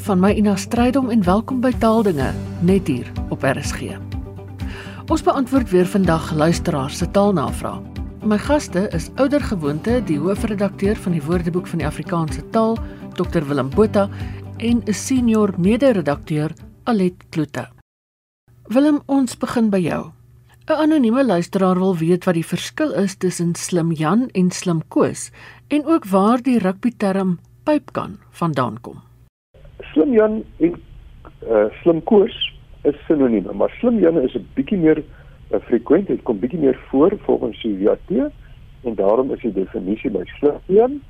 van my Ina Strydom en welkom by Taaldinge net hier op RSG. Ons beantwoord weer vandag luisteraars se taalnavrae. My gaste is ouer gewoonte die hoofredakteur van die Woordeboek van die Afrikaanse taal, Dr Willem Botha en 'n senior mede-redakteur, Alet Kloete. Willem, ons begin by jou. 'n Anonieme luisteraar wil weet wat die verskil is tussen slim Jan en slim Koos en ook waar die rugbyterm pypkan vandaan kom. Slim Jan en uh, slim Koos is sinonieme, maar slim Jan is 'n bietjie meer uh, frequent, dit kom bietjie meer voor volgens die WAT en daarom is die definisie by slim Jan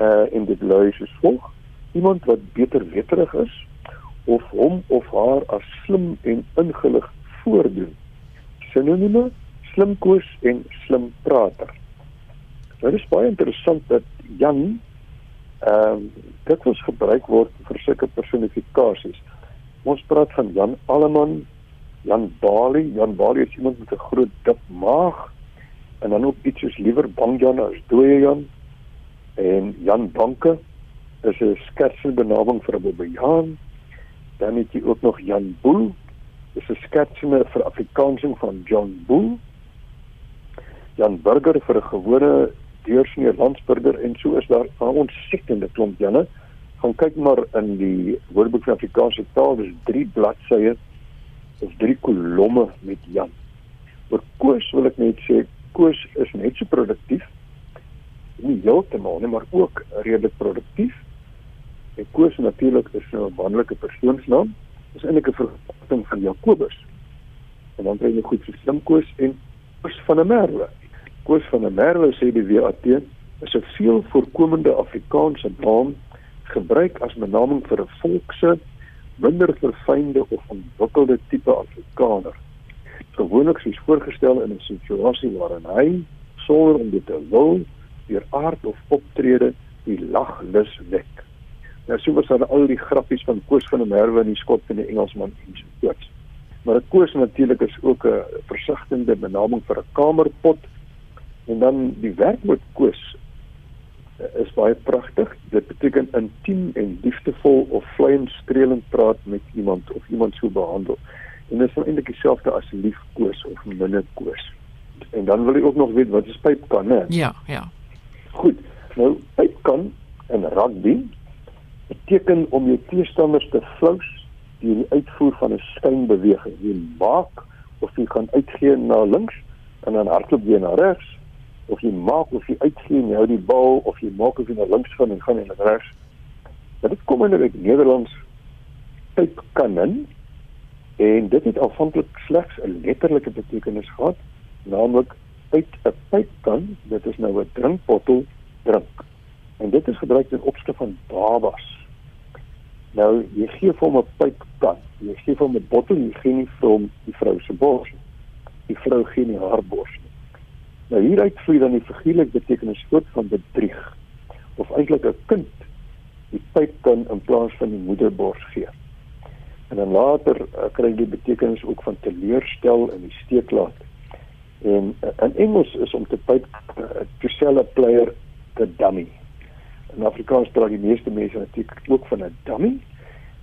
uh in dit lui is volg: iemand wat beter weterig is of hom of haar as slim en ingelig voordoen. Sinonieme: slim Koos en slim prater. Nou, dit is baie interessant dat Jan ehm um, dit was gebruik word vir sulke personifikasies. Ons praat van Jan Alleman, Jan Bali, Jan Bali is iemand met 'n groot dik maag en dan ook iets soos liewer bang Jan as dooie Jan. En Jan Banke is 'n skertse benaming vir 'n bobbejaan. Dan het jy ook nog Jan Boel, is 'n skertse vir Afrikaansing van John Boel. Jan Burger vir 'n gewone deursnee landsburger en so is daar 'n ontsettende klomp Janne. Gaan kyk maar in die Woordeboek van Afrikaanse taal, dis 3 bladsye of 3 kolomme met Jan. Oor Koos wil ek net sê Koos is net so produktief. Nie heeltemal nie, maar ook redelik produktief. En Koos natuurlik is nou 'n manlike persoonsnaam. Dis eintlik 'n verkorting van Jakobus. En dan kry jy goed so slim Koos en Koos van 'n Merwe. Koos van der Merwe sê die WAT is 'n veel voorkomende Afrikaanse naam gebruik as benaming vir 'n volkse minder verfynde of ontwikkelde tipe Afrikaner. Gewoonlik is voorgestel in 'n situasie waarin hy sonder om dit te wil deur aard of optrede die laglus wek. Nou so was daar al die grappies van Koos van der Merwe in die skop van die Engelsman en so voort. Maar Koos natuurlik is ook 'n versigtigende benaming vir 'n kamerpot En dan die werkwoord koos eh, is baie pragtig. Dit beteken intiem en liefdevol of vleiend streelend praat met iemand of iemand so behandel. En dit is nou eintlik dieselfde as lief koos of minne koos. En dan wil ek ook nog weet wat is pypkan, né? Ja, ja. Goed. Nou pypkan in rugby beteken om jou teestanders te flous deur die uitvoer van 'n skynbeweging. Jy maak of jy gaan uitgee na links en dan hardloop jy na regs of jy maak of jy uitgee en jy hou die bal of jy maak of jy na links gaan en gaan en regs. Dit kom in die Nederlands pyp kanin en dit het aanvanklik slegs 'n letterlike betekenis gehad, naamlik uit 'n pyp kan, dit is nou 'n drinkbottel drink. En dit is gebruik in opskrif van babas. Nou jy gee vir hom 'n pyp kan. Jy gee vir hom 'n bottel, jy gee nie vir hom die vrou se bors nie. Die vrou gee nie haar bors nie. Nou hieruit vloei dan die figuurlik betekenis voort van bedrieg of eintlik 'n kind die pyp kan in plaas van die moederbors gee. En dan later uh, kry die betekenis ook van teleurstel en die steek laat. En uh, in Engels is om te pyp uh, to sell a player the dummy. In Afrikaans praat die meeste mense natuurlik ook van 'n dummy,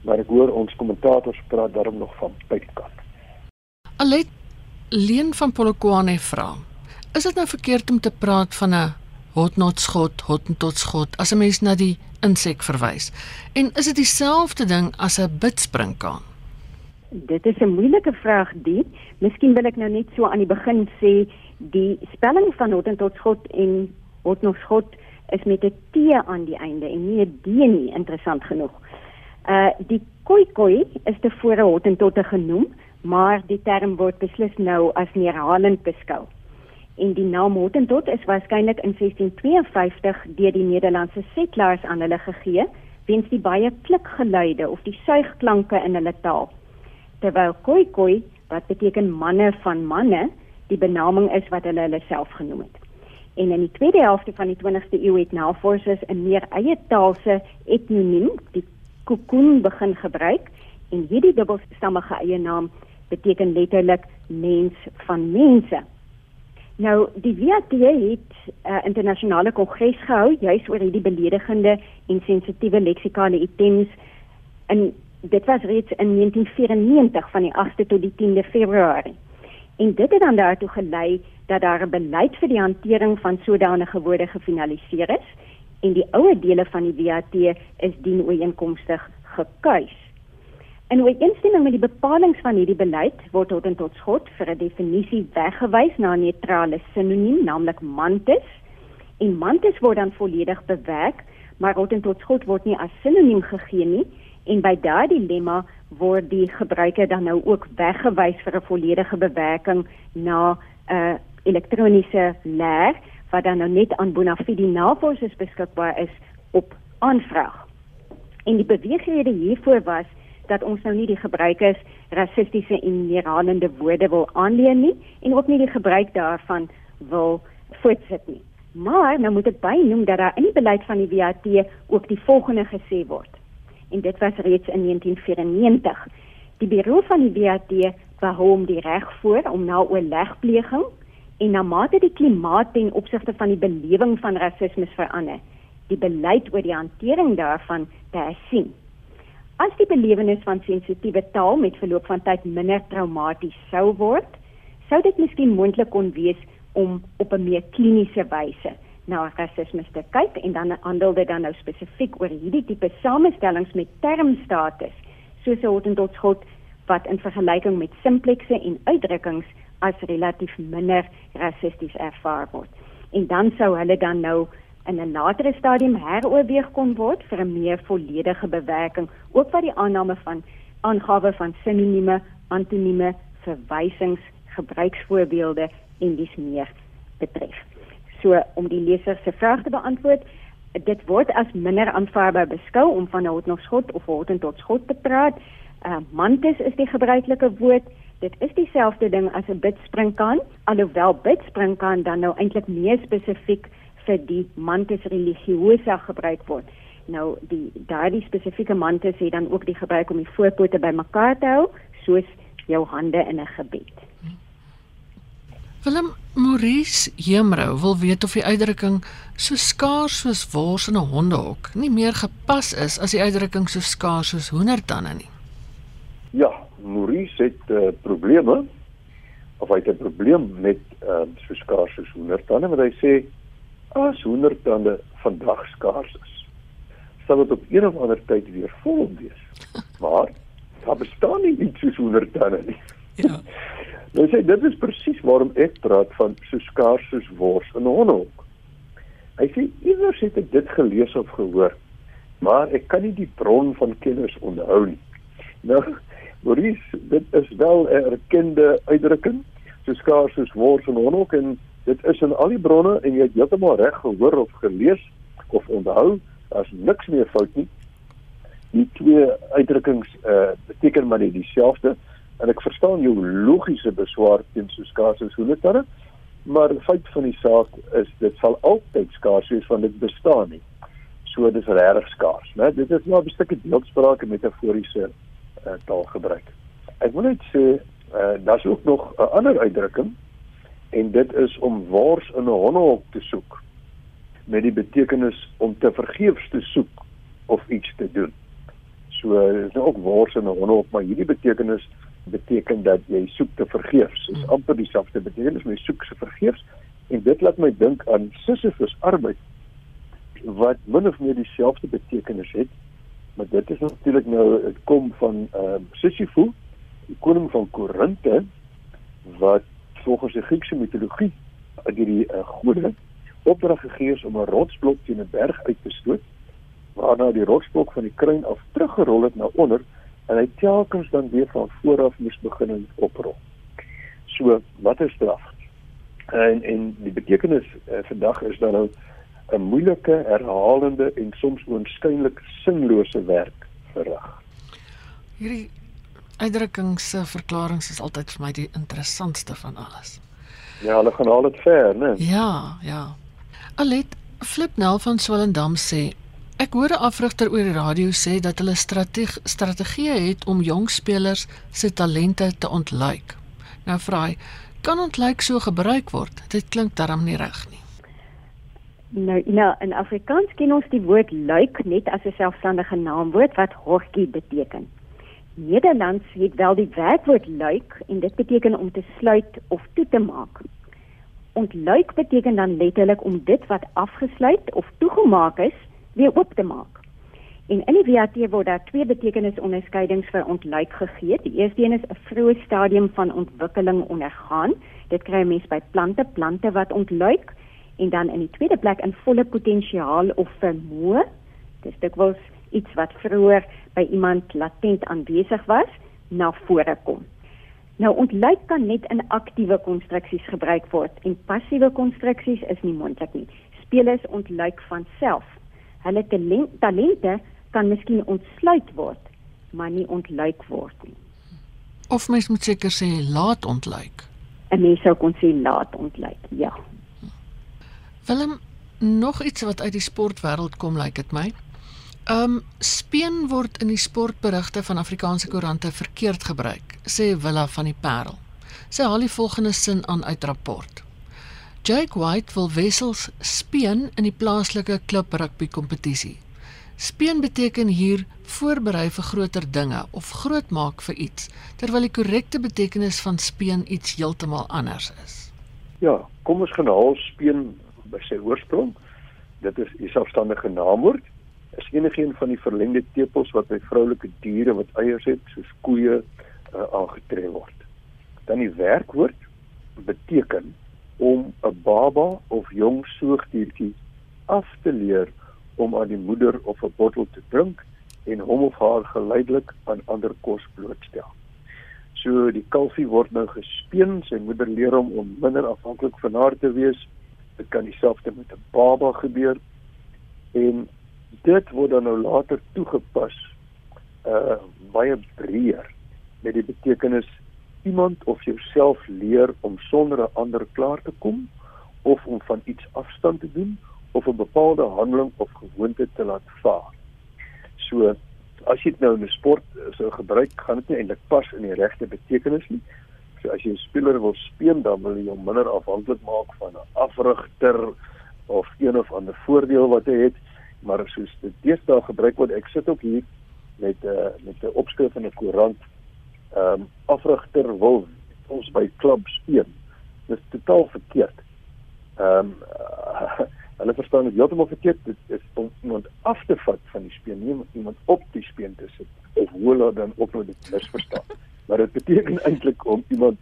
maar ek hoor ons kommentators praat daarom nog van pypkan. Alet Leen van Polokwane vra is dit nou verkeerd om te praat van 'n hotnotskot, hotnotskot as 'n mens na die insek verwys? En is dit dieselfde ding as 'n bidspringkaan? Dit is 'n moeilike vraag, die. Miskien wil ek nou net so aan die begin sê die spelling van hotnotskot en hotnotskot is met 'n T aan die einde en nie 'n D nie, interessant genoeg. Uh die koi koi is tevore hotnotte genoem, maar die term word beslis nou as neerhalend beskou en die naam Hottentot is waarskynlik in 1652 deur die Nederlandse settlers aan hulle gegee weens die baie klikgeluide of die suigklanke in hulle taal. Terwyl Khoi wat beteken manne van manne die benaming is wat hulle hulle self genoem het. En in die tweede helfte van die 20ste eeu het navorsers 'n meer eie taalse etnoniem, die Kokun begin gebruik en hierdie dubbelstammige eie naam beteken letterlik mens van mense. Nou die WAT het 'n uh, internasionale kongres gehou juis oor hierdie beledigende en sensitiewe leksikale items En dit was reeds in 1994 van die 8de tot die 10de Februarie. En dit het dan daartoe gelei dat daar 'n beleid vir die hantering van sodanige woorde gefinaliseer is en die ouer dele van die WAT is dien ooreenkomstig gekuis. In ooreenstemming met die bepalinge van hierdie beleid word tot en tot skot vir 'n definisie weggewys na 'n neutrale sinoniem, naamlik mantis. En mantis word dan volledig bewerk, maar tot en tot skot word nie as sinoniem gegee nie en by daardie lemma word die gebruiker dan nou ook weggewys vir 'n volledige bewerking na 'n uh, elektroniese leer wat dan nou net aan bona fide navorsers beskikbaar is op aanvraag. En die beweegrede hiervoor was dat ons nou nie die gebruikers rassistiese en neerhalende woorde wil aanleer nie en ook nie die gebruik daarvan wil voortsit nie. Maar nou moet ek bynoem dat daar in die beleid van die WAT ook die volgende gesê word en dit was reeds in 1994. Die bureau van die WAT behou om die reg voor om na oorlegpleging en na mate die klimaat ten opsigte van die belewing van rasisme verander, die beleid oor die hantering daarvan te hersien. As die belewenis van sensitiewe taal met verloop van tyd minder traumaties sou word, sou dit miskien moontlik kon wees om op 'n meer kliniese wyse na rasisme te kyk en dan handel dit dan nou spesifiek oor hierdie tipe samestellings met termstatus soos 'n hotendotskot wat in vergelyking met simplekse en uitdrukkings as relatief minder rassisties ervaar word. En dan sou hulle dan nou in 'n latere stadium heroorweeg kon word vir 'n meer volledige bewerking, ook wat die aanname van aangawe van sinonieme, antonieme, verwysings, gebruiksvoorbeelde en dis meer betref. So om die leser se vraag te beantwoord, dit word as minder aanvaarbaar beskou om van 'n hot nog skot of hot en tot skot te praat. Uh mantis is die gebruikelike woord. Dit is dieselfde ding as 'n bidspringkaan, alhoewel bidspringkaan dan nou eintlik meer spesifiek vir die mantis religiosa gebruik word. Nou die daardie spesifieke mantis het dan ook die gebruik om die voorpote bymekaar te hou, soos jou hande in 'n gebed. Willem Maurice Hemrou wil weet of die uitdrukking so skaars soos wors in 'n hondehok nie meer gepas is as die uitdrukking so skaars soos hoendertande nie. Ja, Maurice het uh, probleme of hy het 'n probleem met uh, so skaars soos hoendertande, want hy sê as hoendertande vandag skaars is, sal dit op een of ander tyd weer vol wees. Maar daar bestaan nie iets soos hoendertande nie. Ja. Nou sê dit is presies waarom ek praat van so skaars soos wors in 'n hondhok. Hy sê iewers het ek dit gelees of gehoor, maar ek kan nie die bron van kennis onthou nie. Nou, Maurice, dit is wel 'n erkende uitdrukking, so skaars soos wors in 'n hondhok en dit is in al die bronne en jy het heeltemal reg gehoor of gelees of onthou, as niks meer fout nie. Die twee uitdrukkings uh, beteken maar dieselfde en ek verstaan jou logiese beswaar teen so skaars as hoendertande maar die feit van die saak is dit sal altyd skaars wees want dit bestaan nie. So dis regtig skaars né? Dit is maar 'n stukkie beeldspraak en metaforiese uh, taal gebruik ek wil net sê uh, daar's ook nog 'n ander uitdrukking en dit is om wors in 'n hondehok te soek met die betekenis om te vergeefs te soek of iets te doen so dis nou ook wors in 'n hondehok maar hierdie betekenis beteken dat jy soek te vergeefs. Dit is hmm. amper dieselfde betekenis, jy soek se vergeefs en dit laat my dink aan Sisyphus arbeid wat min of meer dieselfde betekenis het. Maar dit is natuurlik nou dit kom van ehm uh, Sisyphus, die koning van Korinthe wat volgens die Griekse mitologie uit hierdie uh, gode opdrag gegee is om 'n rotsblok teen 'n berg uit te stoot waarna die rotsblok van die kruin af teruggerol het na onder en hy telkens dan weer van voor af moes begin oprol. So, wat is straf? En en die betekenis uh, vandag is dan nou 'n moeilike, herhalende en soms oënskynlik sinlose werk verrig. Hierdie uitdrukkings se verklaringe is altyd vir my die interessantste van alles. Ja, hulle gaan al dit ver, né? Ja, ja. Alet Flipnel van Swellendam sê Ek hoor 'n afrigter oor die radio sê dat hulle strategie strategie het om jong spelers se talente te ontluik. Nou vra hy, kan ontluik so gebruik word? Dit klink darm nie reg nie. Nou, nou in Afrikaans ken ons die woord luik net as 'n selfstandige naamwoord wat hortjie beteken. Nederlands het wel die werkwoord luik en dit beteken om te sluit of toe te maak. Ontluik beteken dan letterlik om dit wat afgesluit of toegemaak is weer oop te maak. En in die WAT word daar twee betekenisonderskeidings vir ontluik gegee. Die eerste een is 'n vroeë stadium van ontwikkeling ondergaan. Dit kry mense by plante, plante wat ontluik en dan in die tweede plek in volle potensiaal of vermoë. Dis dikwels iets wat vroeër by iemand latent aanwesig was, na vore kom. Nou ontluik kan net in aktiewe konstruksies gebruik word en passiewe konstruksies is nie moontlik nie. Spelers ontluik van self. Hulle talent, talente kan miskien ontsluit word, maar nie ontluik word nie. Of mens moet seker sê laat ontluik. 'n Mens sou kon sê laat ontluik, ja. Willem, nog iets wat uit die sportwêreld kom, lyk like dit my. Ehm um, speen word in die sportberigte van Afrikaanse koerante verkeerd gebruik, sê Willa van die Parel. Sy haal die volgende sin aan uit rapport. Jake White wil wessels speen in die plaaslike klub rugby kompetisie. Speen beteken hier voorberei vir groter dinge of grootmaak vir iets, terwyl die korrekte betekenis van speen iets heeltemal anders is. Ja, kom ons gaan haal speen by sy oorsprong. Dit is 'n selfstandige naamwoord. Is enigiets van die verlengde tepels wat by vroulike diere wat eiers het, soos koeie, uh, aangetree word. Dan die werkwoord beteken om 'n baba of jong soogdiertjie af te leer om aan die moeder of 'n bottel te drink en hom of haar geleidelik aan ander kos blootstel. So die kalfie word nou gespeen, sy moeder leer hom om minder afhanklik van haar te wees. Dit kan dieselfde met 'n baba gebeur en dit word dan nou later toegepas uh baie breër met die betekenis iemand of jouself leer om sonder 'n ander klaar te kom of om van iets afstand te doen of 'n bepaalde handeling of gewoonte te laat vaar. So as jy dit nou in 'n sport eh, sou gebruik, gaan dit nie eintlik pas in die regte betekenis nie. So as jy 'n speler wil speel, dan wil jy hom minder afhanklik maak van 'n afrigter of een of ander voordeel wat hy het, maar soos dit deesdae gebruik word, ek sit ook hier met 'n uh, met 'n opskrif in 'n koerant. Ehm um, afrigter wil ons by klub speel. Dis totaal verkeerd. Ehm um, uh, Hulle verstaan dit heeltemal verkeerd. Dit is om iemand af te vat van die speen, nie om iemand op die speen te sit of hoeler dan ook nog dit misverstaan. maar dit beteken eintlik om iemand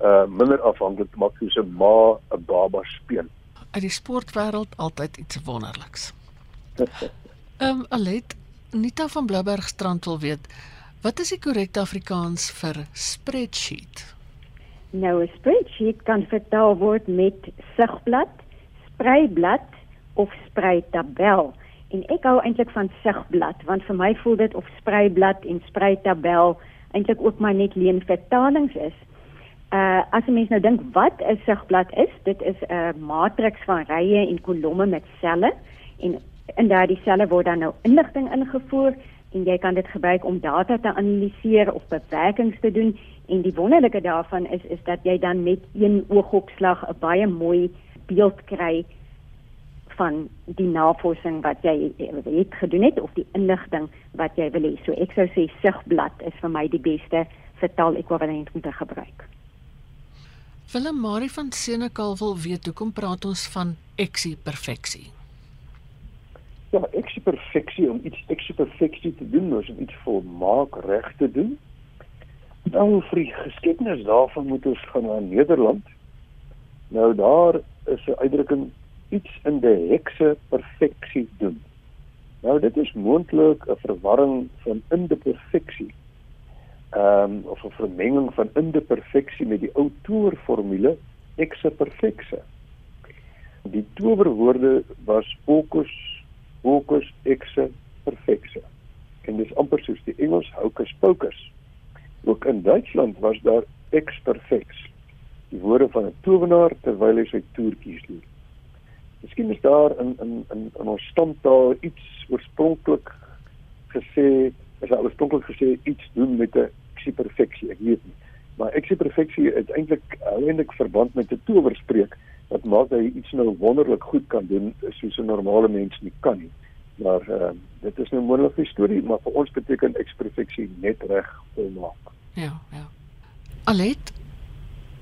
uh minder afhanklik te maak soos 'n ma 'n baba speen. Uit die sportwêreld altyd iets wonderliks. Ehm um, Alet, Nita van Blouberg strand wil weet, wat is die korrekte Afrikaans vir spreadsheet? Nou 'n spreadsheet kan vertaal word met sigblad, spreiblad of spreitabel. En ek hou eintlik van sigblad want vir my voel dit of spreiblad en spreitabel eintlik ook maar net leen vertalings is. Uh as jy mens nou dink wat 'n sigblad is, dit is 'n matriks van rye en kolomme met selle en in daardie selle word dan nou inligting ingevoer en jy kan dit gebruik om data te analiseer of bewerkings te doen en die wonderlike daarvan is is dat jy dan met een oogopslag 'n baie mooi beeld kry van die navorsing wat jy het gedoen het of die inligting wat jy wil hê. So ek sou sê sigblad is vir my die beste vertaal ekwivalent om te gebruik. Willem Marie van Senekal wil weet hoekom praat ons van eksie perfeksie? Eksie perfeksie om iets eksie perfeksie te doen, is om iets volmaak reg te doen. Nou vir die geskiedenis daarvan moet ons gaan na Nederland. Nou daar is 'n uitdrukking iets in die hekse perfeksie doen. Nou dit is moontlik 'n verwarring van in die perfeksie. Ehm um, of 'n vermenging van in die perfeksie met die ou toorformule hekse perfeksie. Die towerwoorde was ocus ocus hekse perfeksie. En dis amper soos die Engels hocus pocus. Ook in Duitsland was daar ex perfects. Die woorde van 'n towenaar terwyl hy sy toertjies doen. Miskien is daar in in in, in ons stamtaal iets oorspronklik gesê, is daar oorspronklik gesê iets doen met 'n eksie perfeksie, ek weet nie. Maar eksie perfeksie is eintlik eintlik verband met 'n towerspreek wat maak dat jy iets nou wonderlik goed kan doen soos 'n normale mens nie kan nie. Maar uh, dit is nou moontlik 'n storie, maar vir ons beteken eksperfeksie net reg volmaak. Ja, ja. Alet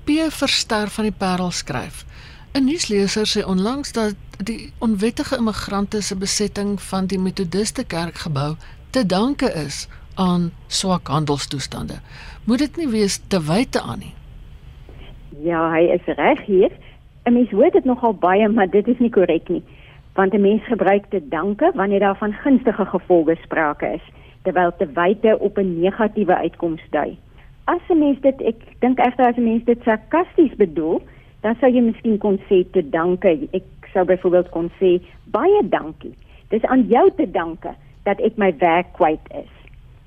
P verster van die Parel skryf. 'n Nuusleser sê onlangs dat die onwettige immigrante se besetting van die Methodiste kerkgebou te danke is aan swak handelstoestande. Moet dit nie wees te wyte aan nie. Ja, hy is reg hier. 'n Mens hoor dit nogal baie, maar dit is nie korrek nie. Want 'n mens gebruik te danke wanneer daar van gunstige gevolge sprake is, terwyl te wyte op 'n negatiewe uitkoms dui. As 'n mens dit ek dink egter as 'n mens dit sarkasties bedoel, dan sou jy miskien kon sê te danke. Ek sou byvoorbeeld kon sê baie dankie. Dis aan jou te danke dat ek my werk kwyt is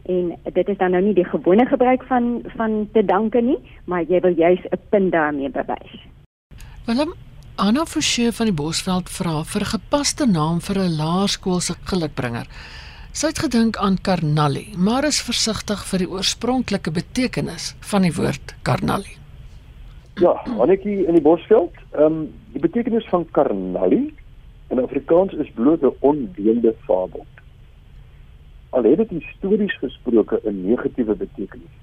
en dit is dan nou nie die gewone gebruik van van te danke nie, maar jy wil juis 'n punt daarmee bewys. Willem Anna Forsie van die Bosveld vra vir 'n gepaste naam vir 'n laerskoolse gelukbringer. Sy het gedink aan Karnali, maar is versigtig vir die oorspronklike betekenis van die woord Karnali. Ja, Annetjie in die Bosveld, ehm um, die betekenis van Karnali in Afrikaans is bloot 'n ondeende fabel al het dit histories gesproke 'n negatiewe betekenis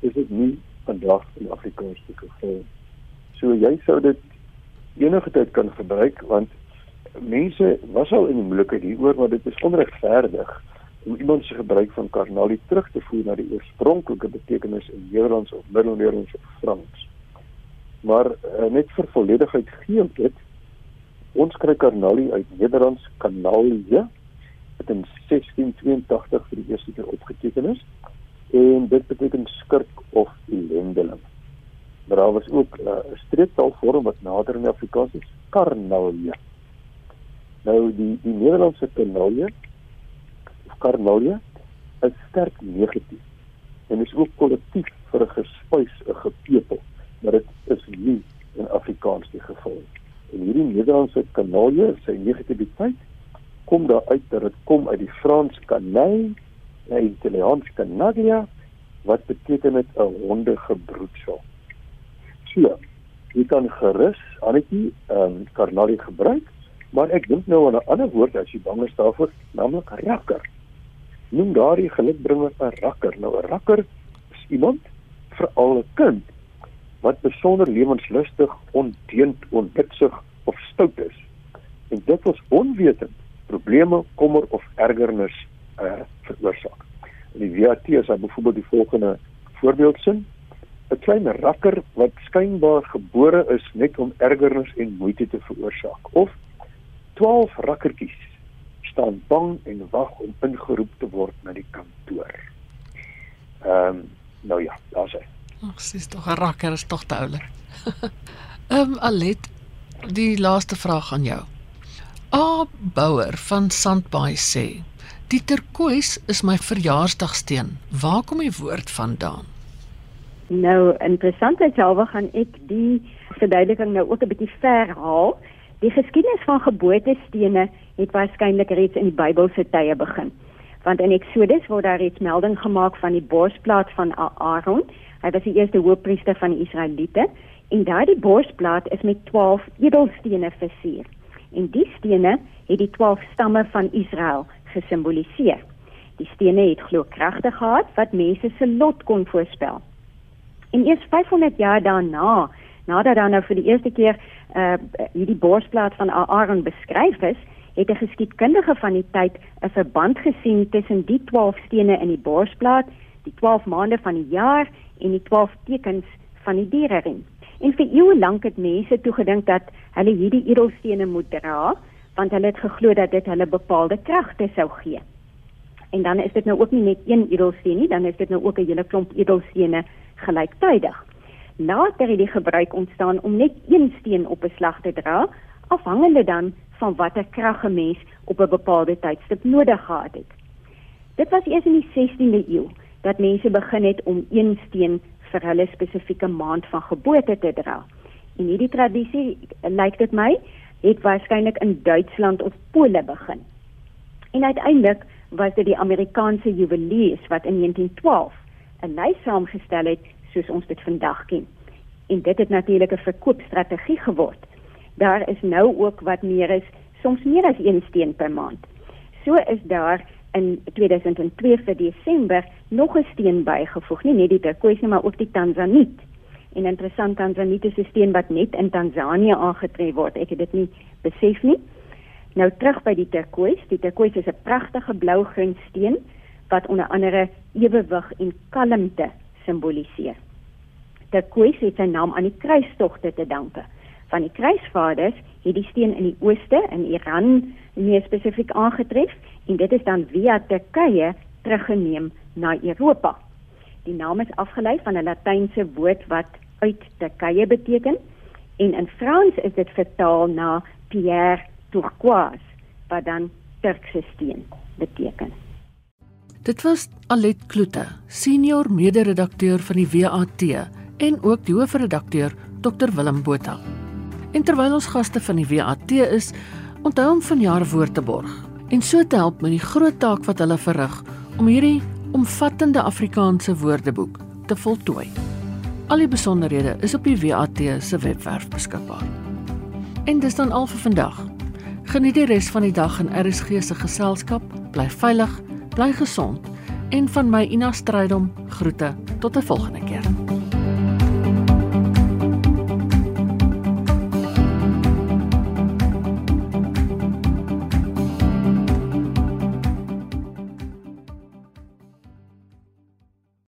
is dit nie vandag in Afrikaans te geval so jy sou dit enige tyd kan gebruik want mense was al in die moeilikheid hieroor maar dit is onregverdig om iemand se gebruik van karnalie terug te voer na die oorspronklike betekenis in Nederlands of Middelnederlands of Frans maar uh, net vir volledigheid gee dit ons kry karnalie uit Nederlands kanalie wat in 1682 vir die eerste keer opgeteken is en dit beteken skurk of elendeling. Maar daar was ook uh, 'n uh, streektaalvorm wat nader in Afrikaans is, karnalie. Nou die die Nederlandse karnalie of karnalie is sterk negatief en is ook kollektief vir 'n gespuis, 'n gepepel, maar dit is nie in Afrikaans die geval nie. En hierdie Nederlandse karnalie, sy negativiteit kom daar uit dat dit kom uit die Frans canai en Italiaans canaglia wat beteken dit 'n hondegebroedsel. So, jy kan gerus Annetjie ehm um, carnali gebruik, maar ek dink nou aan 'n ander woord as jy bang is daarvoor, naamlik rakker. Noem daardie gelukbringer 'n rakker. Nou 'n rakker is iemand veral 'n kind wat besonder lewenslustig, ondeend, onbitsig of stout is. En dit is onwetend probleme, kommer of ergernis uh veroorsaak. In die WAT is daar byvoorbeeld die volgende voorbeeldsin: 'n klein rakker wat skynbaar gebore is net om ergernis en moeite te veroorsaak of 12 rakkertjies staan bang en wag om ingeroep te word na die kantoor. Ehm um, nou ja, daar's hy. Ag, sies tog 'n rakker is tog te oulik. Ehm um, Alet, die laaste vraag aan jou. A Bouwer van Sandbaai sê: "Die turkoois is my verjaarsdagsteen. Waar kom die woord vandaan?" Nou, interessantheidshalwe gaan ek die verduideliking nou ook 'n bietjie verhaal. Die geskiedenis van geboortestene het waarskynlik reeds in die Bybelse tye begin. Want in Eksodus word daar reeds melding gemaak van die borsplaat van Aaron. Hy was die eerste hoofpriester van die Israeliete en daardie borsplaat is met 12 edelstene versier en die stene het die 12 stamme van Israel gesimboliseer. Die stene het glo kragte gehad wat mense se lot kon voorspel. En eers 500 jaar daarna, nadat dan nou vir die eerste keer uh hierdie borsplaat van Aaron beskryf is, het 'n geskiedkundige van die tyd 'n verband gesien tussen die 12 stene in die borsplaat, die 12 maande van die jaar en die 12 tekens van die diereriem. En vir eeue lank het mense toe gedink dat hulle hierdie edelstene moet dra, want hulle het geglo dat dit hulle bepaalde kragte sou gee. En dan is dit nou ook nie net een edelsteen nie, dan is dit nou ook 'n hele klomp edelstene gelyktydig. Later het die gebruik ontstaan om net een steen op 'n slag te dra, afhangende dan van watter krag 'n mens op 'n bepaalde tydstip nodig gehad het. Dit was eers in die 16de eeu dat mense begin het om een steen vir hulle spesifieke maand van geboorte te dra. En hierdie tradisie, lyk dit my, het waarskynlik in Duitsland of Pole begin. En uiteindelik was dit die Amerikaanse juweliers wat in 1912 'n lys saamgestel het soos ons dit vandag ken. En dit het natuurlik 'n verkoopstrategie geword. daar is nou ook wat meer is, soms meer as een steen per maand. So is daar in 2002 vir Desember nog 'n steen bygevoeg, nie net die turkoois nie, maar ook die tanzaniet. En interessant tanzaniet is 'n steen wat net in Tansanië aangetref word. Ek het dit nie besef nie. Nou terug by die turkoois. Die turkoois is 'n pragtige blou-groen steen wat onder andere ewewig en kalmte simboliseer. Turkoois het sy naam aan die kruistogte te danke. Van die kruisvaders het die steen in die ooste in Iran meer spesifiek aangetref en dit is dan via Turkye teruggeneem na Europa. Die naam is afgelei van 'n Latynse woord wat uit Turkye beteken en in Frans is dit vertaal na pierre turquoise wat dan Turkse steen beteken. Dit was Alet Kloete, senior mede-redakteur van die WAT en ook die hoofredakteur Dr Willem Botha. En terwyl ons gaste van die WAT is, onthou om vanjaar woord te borg en so te help met die groot taak wat hulle verrig om hierdie omvattende Afrikaanse woordeboek te voltooi. Al die besonderhede is op die WAT se webwerf beskikbaar. En dis dan al vir vandag. Geniet die res van die dag in RSG se geselskap. Bly veilig, bly gesond en van my Ina Strydom groete tot 'n volgende.